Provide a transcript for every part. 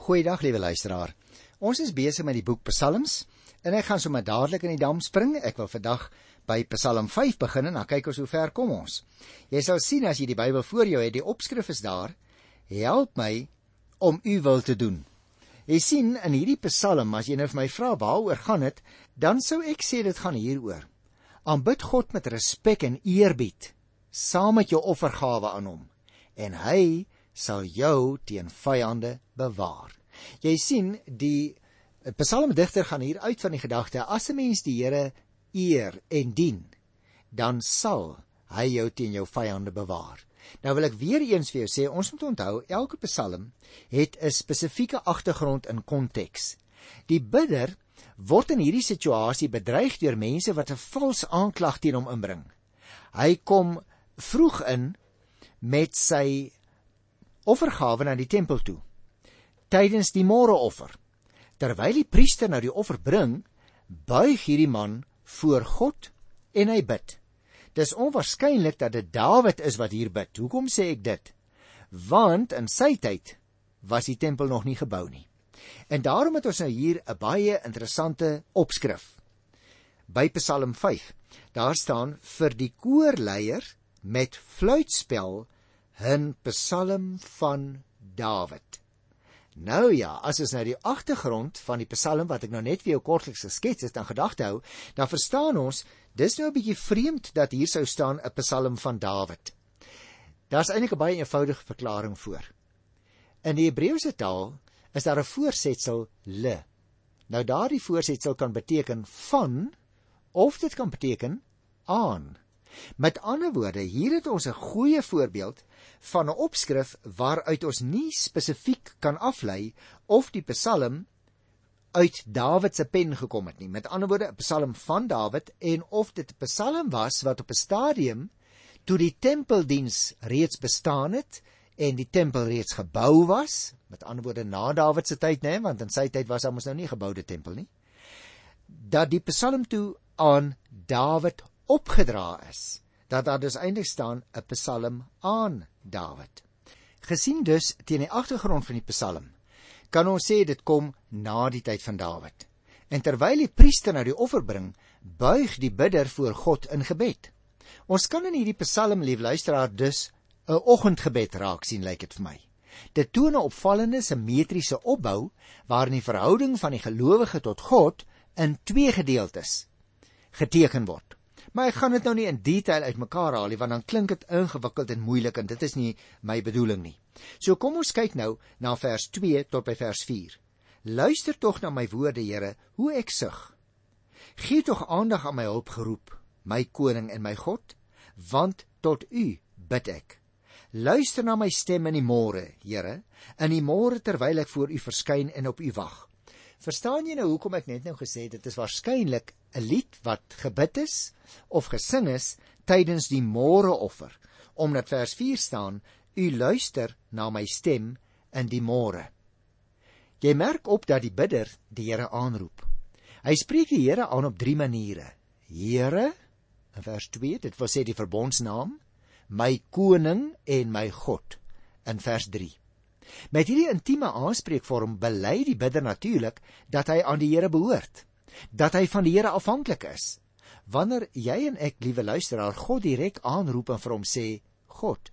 Goeiedag liewe luisteraar. Ons is besig met die boek Psalms en ek gaan sommer dadelik in die dam spring. Ek wil vandag by Psalm 5 begin en dan kyk ons hoe ver kom ons. Jy sal sien as jy die Bybel voor jou het, die opskrif is daar: Help my om u wil te doen. Jy sien in hierdie Psalm, as jy nou vir my vra waaroor gaan dit, dan sou ek sê dit gaan hieroor. Aanbid God met respek en eerbied saam met jou offergawe aan hom en hy sal jou teen vyande bewaar. Jy sien die psalmdigter gaan hier uit van die gedagte as 'n mens die Here eer en dien, dan sal hy jou teen jou vyande bewaar. Nou wil ek weer eens vir jou sê, ons moet onthou elke psalm het 'n spesifieke agtergrond in konteks. Die bidder word in hierdie situasie bedreig deur mense wat 'n vals aanklag teen hom inbring. Hy kom vroeg in met sy offergawe na die tempel toe tydens die môreoffer. Terwyl die priester nou die offer bring, buig hierdie man voor God en hy bid. Dis onwaarskynlik dat dit Dawid is wat hier bid. Hoekom sê ek dit? Want in sy tyd was die tempel nog nie gebou nie. En daarom het ons nou hier 'n baie interessante opskrif. By Psalm 5. Daar staan vir die koorleier met fluitspel 'n Psalm van Dawid. Nou ja, as ons nou die agtergrond van die Psalm wat ek nou net vir jou kortliks geskets het, dan gedagte hou, dan verstaan ons, dis nou 'n bietjie vreemd dat hier sou staan 'n Psalm van Dawid. Daar's eintlik 'n baie eenvoudige verklaring voor. In die Hebreëse taal is daar 'n voorsetsel le. Nou daardie voorsetsel kan beteken van of dit kan beteken aan. Met ander woorde, hier het ons 'n goeie voorbeeld van 'n opskrif waaruit ons nie spesifiek kan aflei of die Psalm uit Dawid se pen gekom het nie. Met ander woorde, 'n Psalm van Dawid en of dit 'n Psalm was wat op 'n stadium toe die tempeldiens reeds bestaan het en die tempel reeds gebou was, met ander woorde na Dawid se tyd, né, want in sy tyd was daar mos nou nie geboude tempel nie. Dat die Psalm toe aan Dawid opgedra is dat daar dus eintlik staan 'n Psalm aan Dawid. Gesien dus teen die agtergrond van die Psalm, kan ons sê dit kom na die tyd van Dawid. En terwyl die priester nou die offer bring, buig die bidder voor God in gebed. Ons kan in hierdie Psalm lief luisteraar dus 'n oggendgebed raak sien lyk dit vir my. Dit toon 'n opvallende simmetriese opbou waarin die verhouding van die gelowige tot God in twee gedeeltes geteken word. Maar ek gaan dit nou nie in detail uitmekaar haal nie want dan klink dit ingewikkeld en moeilik en dit is nie my bedoeling nie. So kom ons kyk nou na vers 2 tot by vers 4. Luister tog na my woorde, Here, hoe ek sug. Gee tog aandag aan my hulpgeroep, my koning en my God, want tot U bid ek. Luister na my stem in die môre, Here, in die môre terwyl ek voor U verskyn en op U wag. Verstaan jy nou hoekom ek net nou gesê het dit is waarskynlik 'n lied wat gebid is of gesing is tydens die môreoffer omdat vers 4 staan u luister na my stem in die môre. Jy merk op dat die bidder die Here aanroep. Hy spreek die Here aan op drie maniere. Here in vers 2, dit wil sê die verbondsnaam, my koning en my God in vers Met hierdie intieme aanspreekvorm bely die bidder natuurlik dat hy aan die Here behoort, dat hy van die Here afhanklik is. Wanneer jy en ek, liewe luisteraar, God direk aanroep en vir hom sê, God,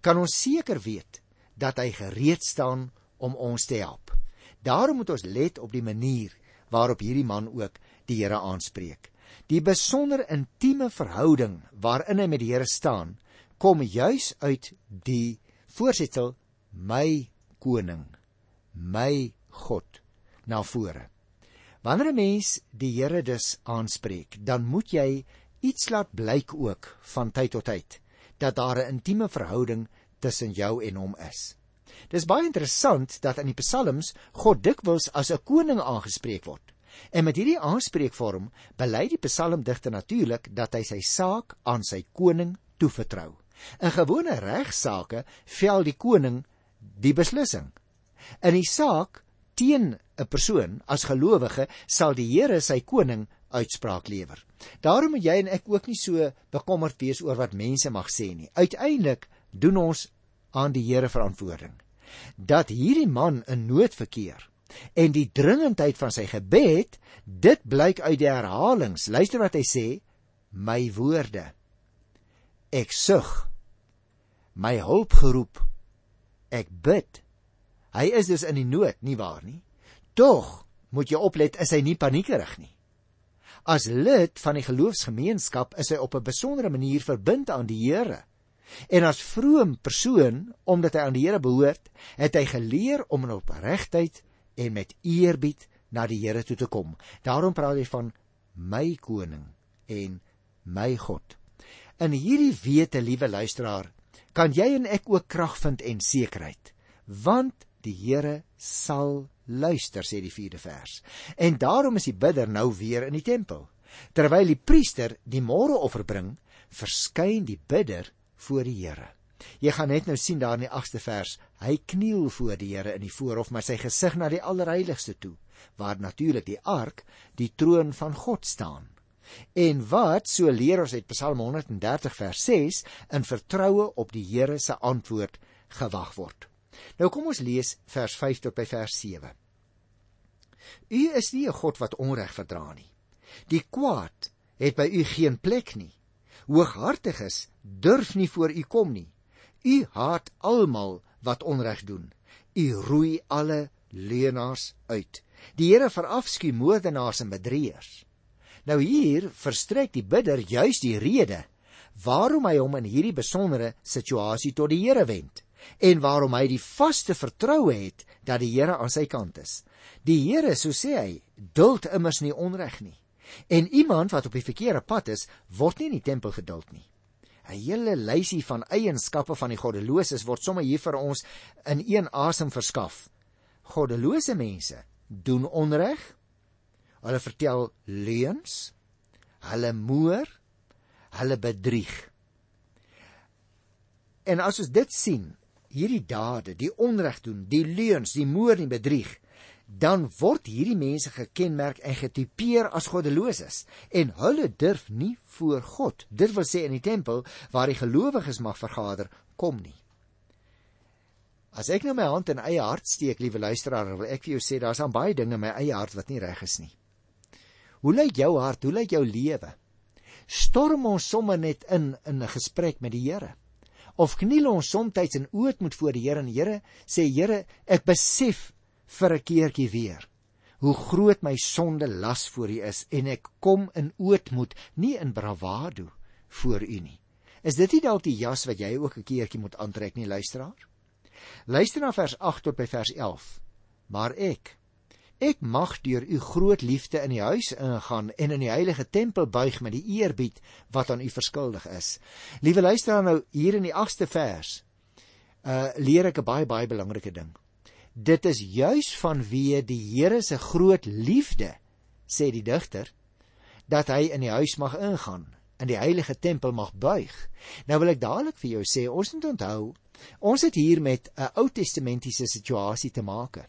kan ons seker weet dat hy gereed staan om ons te help. Daarom moet ons let op die manier waarop hierdie man ook die Here aanspreek. Die besonder intieme verhouding waarin hy met die Here staan, kom juis uit die voorsetsel my koning, my God na vore. Wanneer 'n mens die Here dus aanspreek, dan moet jy iets laat blyk ook van tyd tot tyd dat daar 'n intieme verhouding tussen jou en hom is. Dis baie interessant dat in die psalms God dikwels as 'n koning aangespreek word. En met hierdie aanspreekvorm bely die psalmdigter natuurlik dat hy sy saak aan sy koning toevertrou. In gewone regsaake vel die koning die beslissing. In die saak teen 'n persoon as gelowige sal die Here sy koning uitspraak lewer. Daarom moet jy en ek ook nie so bekommerd wees oor wat mense mag sê nie. Uiteindelik doen ons aan die Here verantwoording. dat hierdie man in nood verkeer en die dringendheid van sy gebed, dit blyk uit die herhalings. Luister wat hy sê: My woorde. Ek sug. My hulp geroep. Ek bid. Hy is dus in die nood, nie waar nie? Tog moet jy oplet, is hy nie paniekerig nie. As lid van die geloofsgemeenskap is hy op 'n besondere manier verbind aan die Here. En as vroom persoon, omdat hy aan die Here behoort, het hy geleer om in opregtheid en met eerbied na die Here toe te kom. Daarom praat hy van my koning en my God. In hierdie wete, liewe luisteraar, kan jy en ek ook krag vind en sekerheid, want die Here sal luister sê die 4de vers. En daarom is die bidder nou weer in die tempel. Terwyl die priester die môreoffer bring, verskyn die bidder voor die Here. Jy gaan net nou sien daar in die 8ste vers, hy kniel voor die Here in die voorhof met sy gesig na die allerheiligste toe, waar natuurlik die ark, die troon van God staan. En wat so leer ons uit Psalm 130 vers 6 in vertroue op die Here se antwoord gewag word. Nou kom ons lees vers 5 tot by vers 7. U is nie 'n God wat onreg verdra nie. Die kwaad het by u geen plek nie. Hooghartiges durf nie voor u kom nie. U haat almal wat onreg doen. U roei alle leenaars uit. Die Here verafskuw moordenaars en bedrieërs. Nou hier verstrek die bidder juis die rede waarom hy hom in hierdie besondere situasie tot die Here wend en waarom hy die vaste vertroue het dat die Here aan sy kant is. Die Here, so sê hy, duld immers nie onreg nie. En iemand wat op die verkeerde pad is, word nie in die tempel geduld nie. 'n Hele lysie van eienskappe van die goddeloses word sommer hier vir ons in een asem verskaf. Goddelose mense doen onreg. Hulle vertel leuns. Hulle moer. Hulle bedrieg. En as ons dit sien, hierdie dade, die onreg doen, die leuns, die moord en bedrieg, dan word hierdie mense gekenmerk en getipeer as goddeloses en hulle durf nie voor God, dit wil sê in die tempel waar die gelowiges mag vergader, kom nie. As ek nou my hand in eie hart steek, liewe luisteraar, wil ek vir jou sê daar's aan baie dinge in my eie hart wat nie reg is nie. Hoe lyk jou hart? Hoe lyk jou lewe? Storm ons sommer net in in 'n gesprek met die Here of kniel ons soms in ootmoed voor die Here en Here sê Here ek besef vir 'n keertjie weer hoe groot my sonde las voor U is en ek kom in ootmoed nie in bravado voor U nie is dit nie dalk die jas wat jy ook 'n keertjie moet aantrek nie luisteraar luister na vers 8 tot by vers 11 maar ek Ek mag deur u groot liefde in die huis ingaan en in die heilige tempel buig met die eerbied wat aan u verskuldig is. Liewe luisteraar nou hier in die 8ste vers. Uh leer ek 'n baie baie belangrike ding. Dit is juis vanweë die Here se groot liefde, sê die digter, dat hy in die huis mag ingaan, in die heilige tempel mag buig. Nou wil ek dadelik vir jou sê, ons moet onthou, ons het hier met 'n Ou Testamentiese situasie te maak.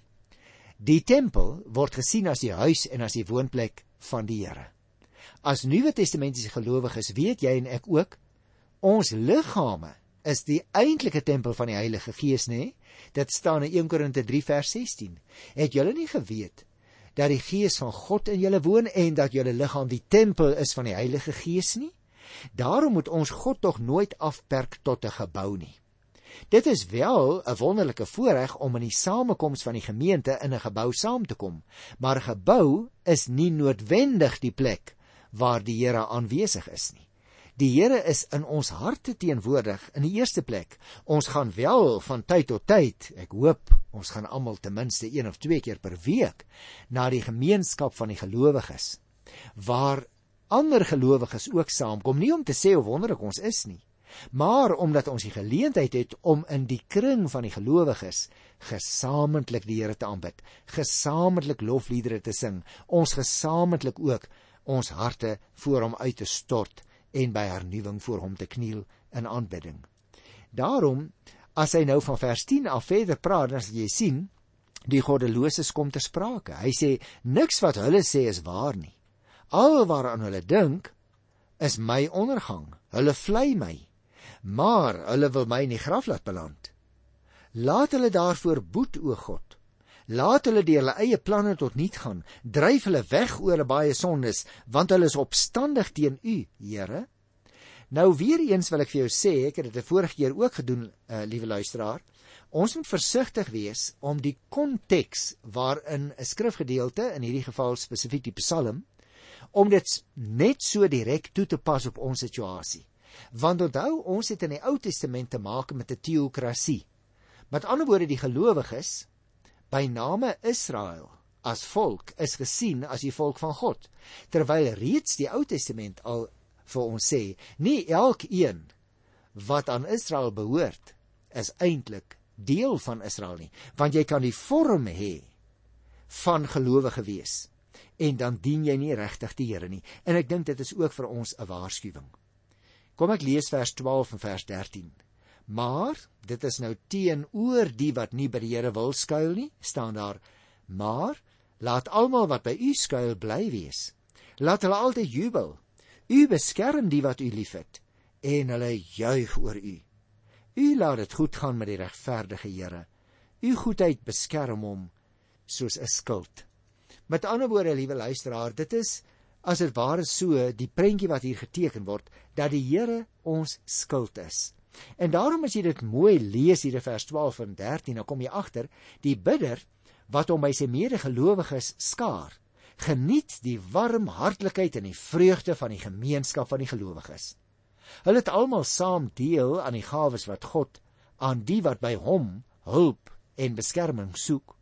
Die tempel word gesien as die huis en as die woonplek van die Here. As Nuwe Testamentiese gelowiges weet jy en ek ook, ons liggame is die eintlike tempel van die Heilige Gees, nê? Dit staan in 1 Korinte 3 vers 16. Het julle nie geweet dat die Gees van God in julle woon en dat julle liggaam die tempel is van die Heilige Gees nie? Daarom moet ons God tog nooit afperk tot 'n gebou nie. Dit is wel 'n wonderlike voorreg om in die samekoms van die gemeente in 'n gebou saam te kom, maar 'n gebou is nie noodwendig die plek waar die Here aanwesig is nie. Die Here is in ons harte teenwoordig in die eerste plek. Ons gaan wel van tyd tot tyd, ek hoop ons gaan almal ten minste 1 of 2 keer per week na die gemeenskap van die gelowiges waar ander gelowiges ook saamkom, nie om te sê hoe wonderlik ons is nie, maar omdat ons die geleentheid het om in die kring van die gelowiges gesamentlik die Here te aanbid, gesamentlik lofliedere te sing, ons gesamentlik ook ons harte voor hom uit te stort en by hernuwing voor hom te kniel in aanbidding. Daarom as hy nou van vers 10 af verder praat, dan sal jy sien die goddeloses kom ter sprake. Hy sê niks wat hulle sê is waar nie. Al waaraan hulle dink is my ondergang. Hulle vlei my maar hulle wil my in die graf laat beland. Laat hulle daarvoor boet, o God. Laat hulle die hulle eie planne tot niet gaan. Dryf hulle weg oor hulle baie sondes, want hulle is opstandig teen U, Here. Nou weer eens wil ek vir jou sê, ek het dit 'n vorige keer ook gedoen, uh, liewe luisteraar. Ons moet versigtig wees om die konteks waarin 'n skrifgedeelte, in hierdie geval spesifiek die Psalm, om dit net so direk toe te pas op ons situasie. Want onthou, ons het in die Ou Testament te maak met 'n teokrasie. Met ander woorde, die gelowiges by name Israel as volk is gesien as die volk van God, terwyl reeds die Ou Testament al vir ons sê, nie elkeen wat aan Israel behoort is eintlik deel van Israel nie, want jy kan die vorm hê van gelowige wees en dan dien jy nie regtig die Here nie. En ek dink dit is ook vir ons 'n waarskuwing. Kom ek lees vers 12 en vers 13. Maar dit is nou teenoor die wat nie by die Here wil skuil nie, staan daar: Maar laat almal wat by u skuil bly wees. Laat hulle altyd jubel U beskerm die wat U liefhet en hulle juig oor U. U laat dit goed gaan met die regverdige Here. U goedheid beskerm hom soos 'n skild. Met ander woorde, liewe luisteraar, dit is as dit ware so die prentjie wat hier geteken word dat die Here ons skild is. En daarom as jy dit mooi lees hier in vers 12 en 13, dan kom jy agter die bidder wat hom by sy medegelowiges skaar geniet die warm hartlikheid en die vreugde van die gemeenskap van die gelowiges. Hulle het almal saam deel aan die gawes wat God aan die wat by hom hulp en beskerming soek.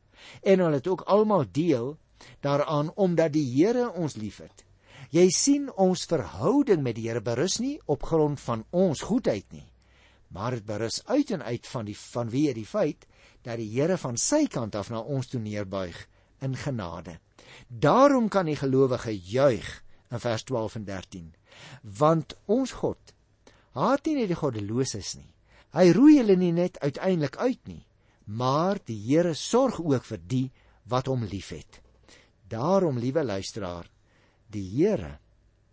En hulle het ook almal deel daaraan omdat die Here ons liefhet. Jy sien ons verhouding met die Here berus nie op grond van ons goedheid nie, maar dit berus uit en uit van die vanweë die feit dat die Here van sy kant af na ons toe neerbuig in genade. Daarom kan die gelowige juig in vers 12 en 13. Want ons God haat nie die goddeloses nie. Hy roei hulle nie net uiteindelik uit nie, maar die Here sorg ook vir die wat hom liefhet. Daarom, liewe luisteraar, die Here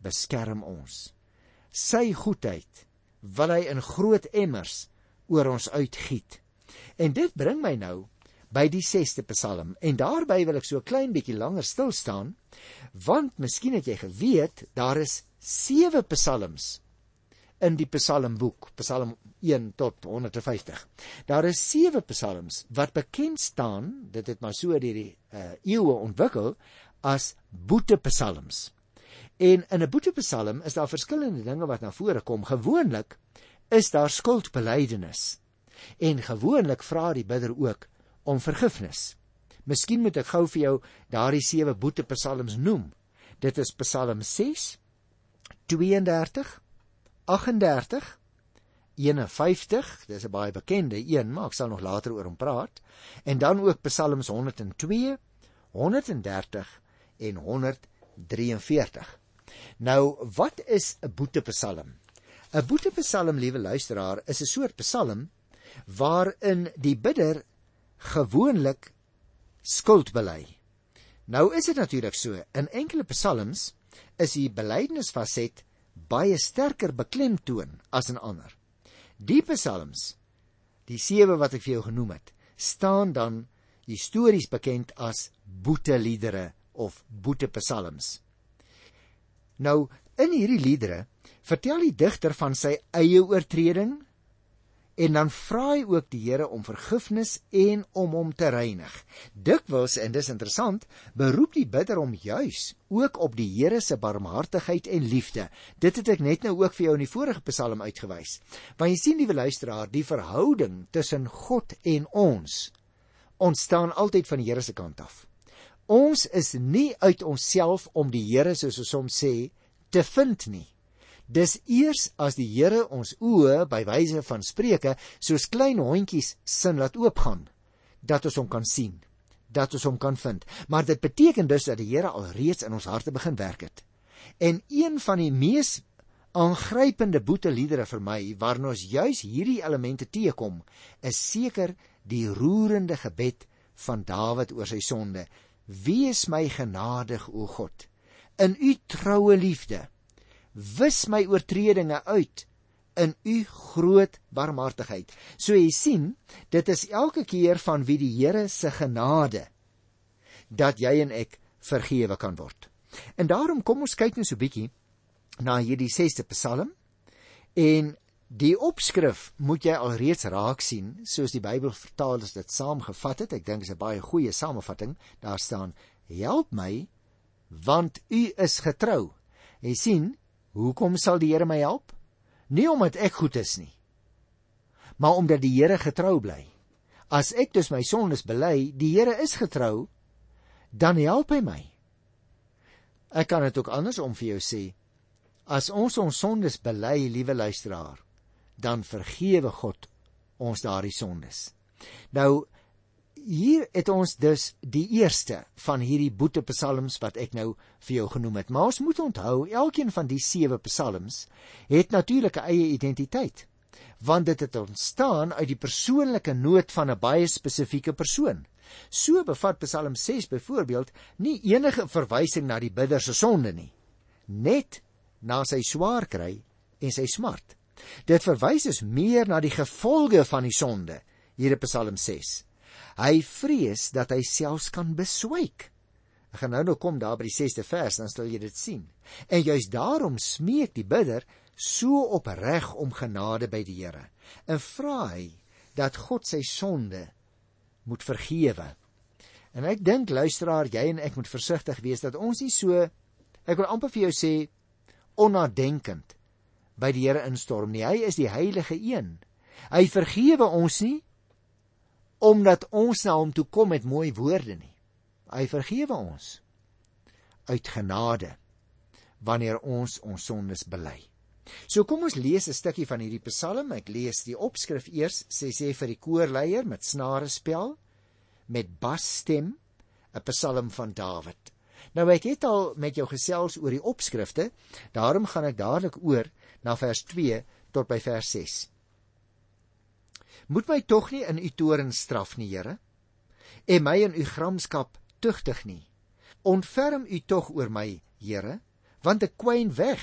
beskerm ons. Sy goedheid wil hy in groot emmers oor ons uitgiet. En dit bring my nou by die 6ste Psalm. En daarby wil ek so 'n klein bietjie langer stil staan, want miskien het jy geweet daar is 7 psalms in die Psalmboek, Psalm 1 tot 150. Daar is 7 psalms wat bekend staan, dit het maar so deur die uh, eeue ontwikkel as boetepsalms. En in 'n boetepsalm is daar verskillende dinge wat na vore kom. Gewoonlik is daar skuldbelydenis. En gewoonlik vra die bidder ook om vergifnis. Miskien moet ek gou vir jou daardie sewe boetepsalms noem. Dit is Psalm 6, 32, 38, 51, dis 'n baie bekende een, maar ek sal nog later oor hom praat. En dan ook Psalms 102, 130 en 143. Nou, wat is 'n boetepsalm? 'n Boetepsalm, liewe luisteraar, is 'n soort psalm waarin die bidder gewoonlik skuld bely. Nou is dit natuurlik so, in enkele psalms is die belydenisfaset baie sterker beklemtoon as in ander. Die psalms, die sewe wat ek vir jou genoem het, staan dan histories bekend as boeteliedere of boetepsalms. Nou, in hierdie liedere vertel die digter van sy eie oortreding en dan vra hy ook die Here om vergifnis en om hom te reinig. Dikwels en dis interessant, beroep die bidder hom juis ook op die Here se barmhartigheid en liefde. Dit het ek net nou ook vir jou in die vorige Psalm uitgewys. Want jy sien liewe luisteraar, die verhouding tussen God en ons ontstaan altyd van die Here se kant af. Ons is nie uit onsself om die Here soos ons soms sê te vind nie. Dis eers as die Here ons oë by wyse van Spreuke soos klein hondjies sin laat oopgaan dat ons hom kan sien, dat ons hom kan vind. Maar dit beteken dus dat die Here al reeds in ons harte begin werk het. En een van die mees aangrypende boeteliedere vir my waarin ons juis hierdie elemente teekom, is seker die roerende gebed van Dawid oor sy sonde. Wees my genadig o God in u troue liefde wis my oortredinge uit in u groot barmhartigheid. So jy sien, dit is elke keer van wie die Here se genade dat jy en ek vergewe kan word. En daarom kom ons kyk net so 'n bietjie na hierdie 6ste Psalm en die opskrif moet jy alreeds raak sien soos die Bybel vertaal as dit saamgevat het. Ek dink dit is 'n baie goeie samevatting. Daar staan: "Help my want U is getrou." Jy sien, hoekom sal die Here my help? Nie omdat ek goed is nie, maar omdat die Here getrou bly. As ek dus my sondes bely, die Here is getrou, dan help hy my. Ek kan dit ook andersom vir jou sê. As ons ons sondes bely, liewe luisteraar, dan vergewe God ons daardie sondes. Nou hier het ons dus die eerste van hierdie boete psalms wat ek nou vir jou genoem het. Maar ons moet onthou, elkeen van die sewe psalms het natuurlik 'n eie identiteit, want dit het ontstaan uit die persoonlike nood van 'n baie spesifieke persoon. So bevat Psalm 6 byvoorbeeld nie enige verwysing na die bidder se sonde nie, net na sy swaar kry en sy smart. Dit verwys dus meer na die gevolge van die sonde hier in Psalm 6. Hy vrees dat hy selfs kan beswyk. Ek gaan nou nou kom daar by die 6ste vers dan sal jy dit sien. En juis daarom smeek die bidder so opreg om genade by die Here en vra hy dat God sy sonde moet vergewe. En ek dink luisteraar, jy en ek moet versigtig wees dat ons nie so ek wil amper vir jou sê onnadenkend by die Here instorm nie. Hy is die heilige een. Hy vergewe ons nie omdat ons na hom toe kom met mooi woorde nie. Hy vergewe ons uit genade wanneer ons ons sondes bely. So kom ons lees 'n stukkie van hierdie Psalm. Ek lees die opskrif eers. Sê sê vir die koorleier met snare spel met basstem 'n Psalm van Dawid. Nou ek het al met jou gesels oor die opskrifte. Daarom gaan ek dadelik oor na vers 2 tot by vers 6 moet my tog nie in u toorn straf nie, Here, en my in u gramskap tugtig nie. Ontferm u tog oor my, Here, want ek kwyn weg.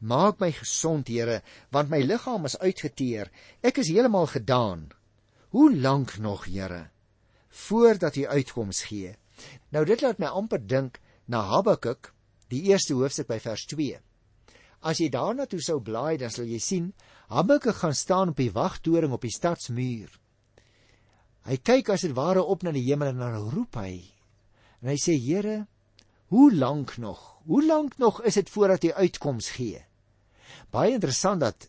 Maak my gesond, Here, want my liggaam is uitgeteer. Ek is heeltemal gedaan. Hoe lank nog, Here, voordat u uitkoms gee? Nou dit laat my amper dink na Habakuk, die eerste hoofstuk by vers 2. As jy daarna toe sou blaai, dan sal jy sien Habakuk gaan staan op die wagtoring op die stadsmuur. Hy kyk as dit ware op na die hemel en dan roep hy. En hy sê: "Here, hoe lank nog? Hoe lank nog is dit voordat U uitkoms gee?" Baie interessant dat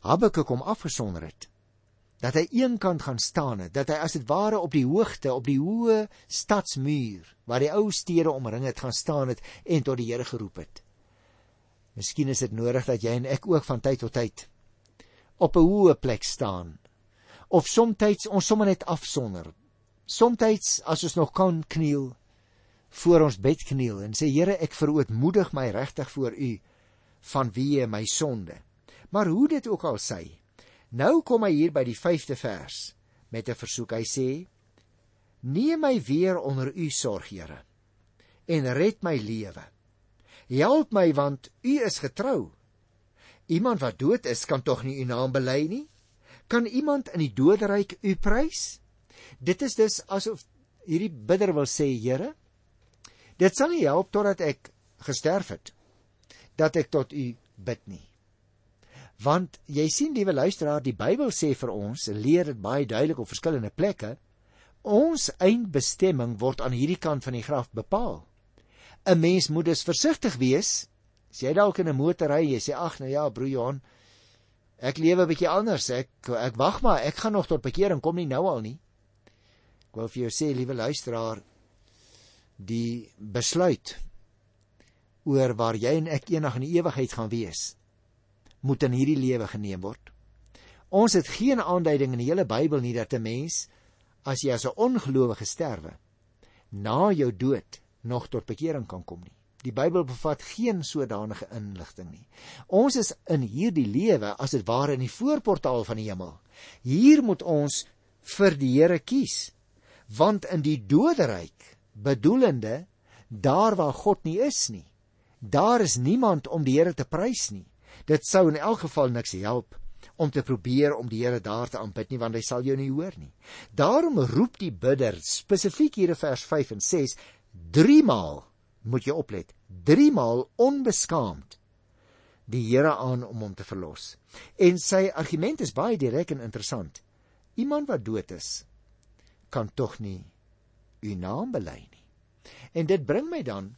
Habakuk hom afgesonder het. Dat hy eenkant gaan staan het, dat hy as dit ware op die hoogte, op die hoë stadsmuur waar die ou stede omring het, gaan staan het en tot die Here geroep het. Miskien is dit nodig dat jy en ek ook van tyd tot tyd op 'n hoë plek staan. Of soms ons sommer net afsonder. Soms as ons nog kan kniel voor ons bed kniel en sê Here, ek verootmoedig my regtig voor U van wie my sonde. Maar hoe dit ook al sê, nou kom hy hier by die 5de vers met 'n versoek. Hy sê: Neem my weer onder U sorg, Here, en red my lewe. Help my want U is getrou. Iemand wat dood is, kan tog nie U naam bely nie? Kan iemand in die doderyk U prys? Dit is dus asof hierdie bidder wil sê, Here, dit sal nie help totdat ek gesterf het dat ek tot U bid nie. Want jy sien liewe luisteraar, die Bybel sê vir ons, leer dit baie duidelik op verskillende plekke, ons eindbestemming word aan hierdie kant van die graf bepaal. 'n mens moet dus versigtig wees. As jy dalk in 'n motor ry, jy sê ag nou ja, broer Johan, ek lewe 'n bietjie anders. Ek ek wag maar, ek gaan nog tot bekering kom nie nou al nie. Ek wil vir jou sê, liewe luisteraar, die besluit oor waar jy en ek eendag in die ewigheid gaan wees, moet in hierdie lewe geneem word. Ons het geen aanduiding in die hele Bybel nie dat 'n mens as jy as 'n ongelowige sterwe na jou dood nog tot bekering kan kom nie. Die Bybel bevat geen sodanige inligting nie. Ons is in hierdie lewe as dit ware in die voorportaal van die hemel. Hier moet ons vir die Here kies. Want in die doderyk, bedoelende daar waar God nie is nie, daar is niemand om die Here te prys nie. Dit sou in elk geval niks help om te probeer om die Here daar te aanbid nie want hy sal jou nie hoor nie. Daarom roep die bidder spesifiek hier in vers 5 en 6 drie maal moet jy oplet. Drie maal onbeskaamd die Here aan om hom te verlos. En sy argument is baie direk en interessant. Iemand wat dood is kan tog nie u naam bely nie. En dit bring my dan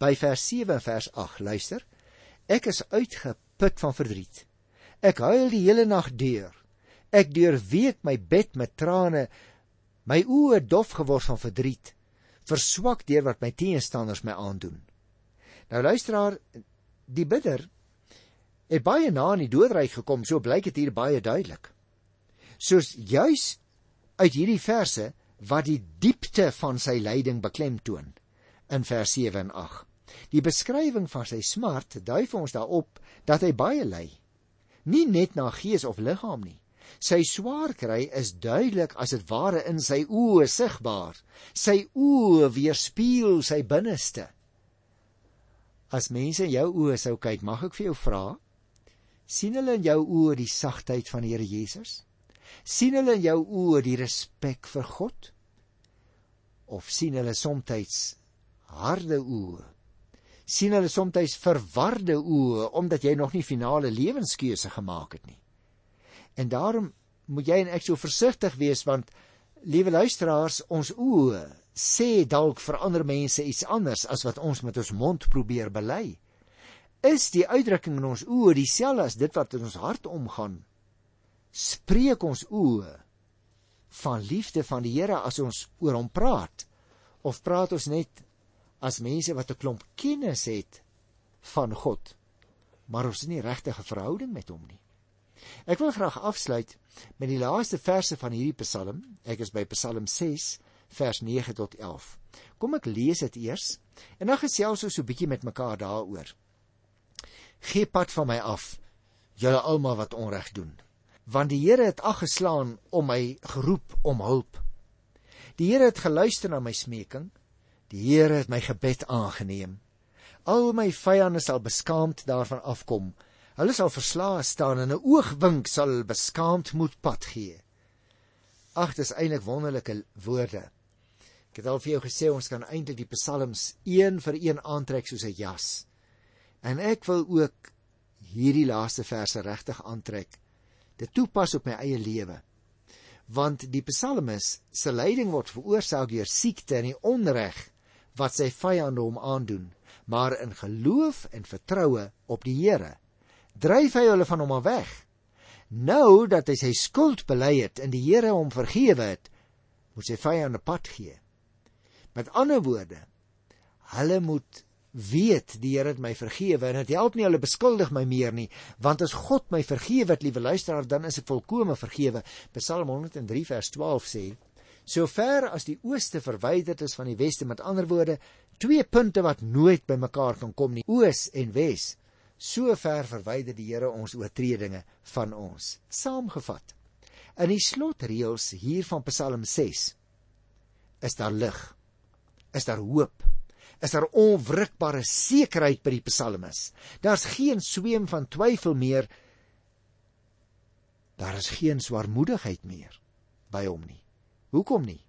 by vers 7 en vers 8. Luister. Ek is uitgeput van verdriet. Ek huil die hele nag deur. Ek deurweek my bed met trane, my oë dof geword van verdriet, verswak deur wat my teenstanders my aandoen. Nou luisteraar, die bidder het baie na in die doodryk gekom, so blyk dit hier baie duidelik. Soos juis uit hierdie verse wat die diepte van sy lyding beklemtoon in vers 7 en 8. Die beskrywing van sy smart dui vir ons daarop dat hy baie ly nie net na gees of liggaam nie. Sy swaar kry is duidelik as dit ware in sy oë sigbaar. Sy oë weerspieël sy binneste. As mense in jou oë sou kyk, mag ek vir jou vra, sien hulle in jou oë die sagtheid van die Here Jesus? sien hulle in jou oë die respek vir God? Of sien hulle soms harde oë sien hulle soms verwarde oë omdat jy nog nie finale lewenskeuse gemaak het nie. En daarom moet jy en ek so versigtig wees want liewe luisteraars, ons oë sê dalk vir ander mense iets anders as wat ons met ons mond probeer bely. Is die uitdrukking in ons oë dieselfde as dit wat in ons hart omgaan? Spreek ons oë van liefde van die Here as ons oor hom praat of praat ons net as mense wat 'n klomp kennis het van God, maar ons nie regtig 'n verhouding met hom nie. Ek wil graag afsluit met die laaste verse van hierdie Psalm. Ek is by Psalm 6 vers 9 tot 11. Kom ek lees dit eers en dan gesels ons so 'n bietjie met mekaar daaroor. Gee pad van my af, julle almal wat onreg doen, want die Here het aggeslaan om my geroep om hulp. Die Here het geluister na my smeking Die Here het my gebed aangeneem. Al my vyande sal beskaamd daarvan afkom. Hulle sal verslae staan en 'n oogwink sal beskaamd moet pad gee. Ag, dis eintlik wonderlike woorde. Ek het al vir jou gesê ons kan eintlik die psalms een vir een aantrek soos 'n jas. En ek wil ook hierdie laaste verse regtig aantrek. Dit toepas op my eie lewe. Want die psalmis se lyding word veroorsaak deur siekte en die onreg wat sy vyande hom aandoen, maar in geloof en vertroue op die Here dryf hy hulle van hom af weg. Nou dat hy sy skuld bely het en die Here hom vergewe het, moet sy vyande pad gee. Met ander woorde, hulle moet weet die Here het my vergewe en dit help nie hulle beskuldig my meer nie, want as God my vergewe het, liewe luisteraar, dan is ek volkome vergewe. Psalm 103 vers 12 sê: sover as die ooste verwyderd is van die weste met ander woorde twee punte wat nooit by mekaar kan kom nie oos en wes so ver verwyder die Here ons oortredinge van ons. Saamgevat in die slotreëls hier van Psalm 6 is daar lig is daar hoop is daar onwrikbare sekerheid by die psalmis. Daar's geen sweem van twyfel meer daar is geen swaarmoedigheid meer by hom nie Hoekom nie?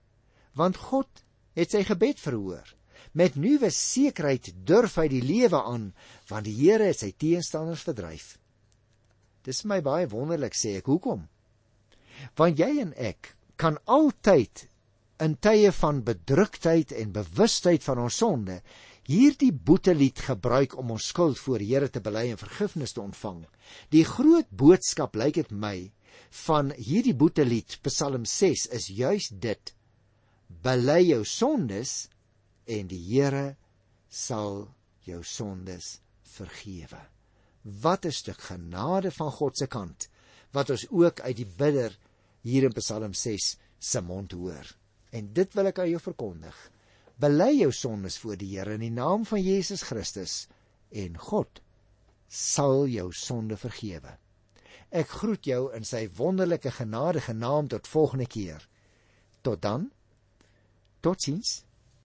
Want God het sy gebed verhoor. Met nuwe sekerheid durf hy die lewe aan, want die Here het sy teenstanders verdryf. Dis my baie wonderlik sê ek, hoekom? Want jy en ek kan altyd in tye van bedruktheid en bewustheid van ons sonde hierdie boetelied gebruik om ons skuld voor die Here te bely en vergifnis te ontvang. Die groot boodskap lyk dit my van hierdie boetelied Psalm 6 is juis dit. Bely jou sondes en die Here sal jou sondes vergewe. Wat 'n stuk genade van God se kant wat ons ook uit die bidder hier in Psalm 6 se mond hoor. En dit wil ek aan jou verkondig. Bely jou sondes voor die Here in die naam van Jesus Christus en God sal jou sonde vergewe Ek groet jou in sy wonderlike genadige naam tot volgende keer. Tot dan. Totsiens.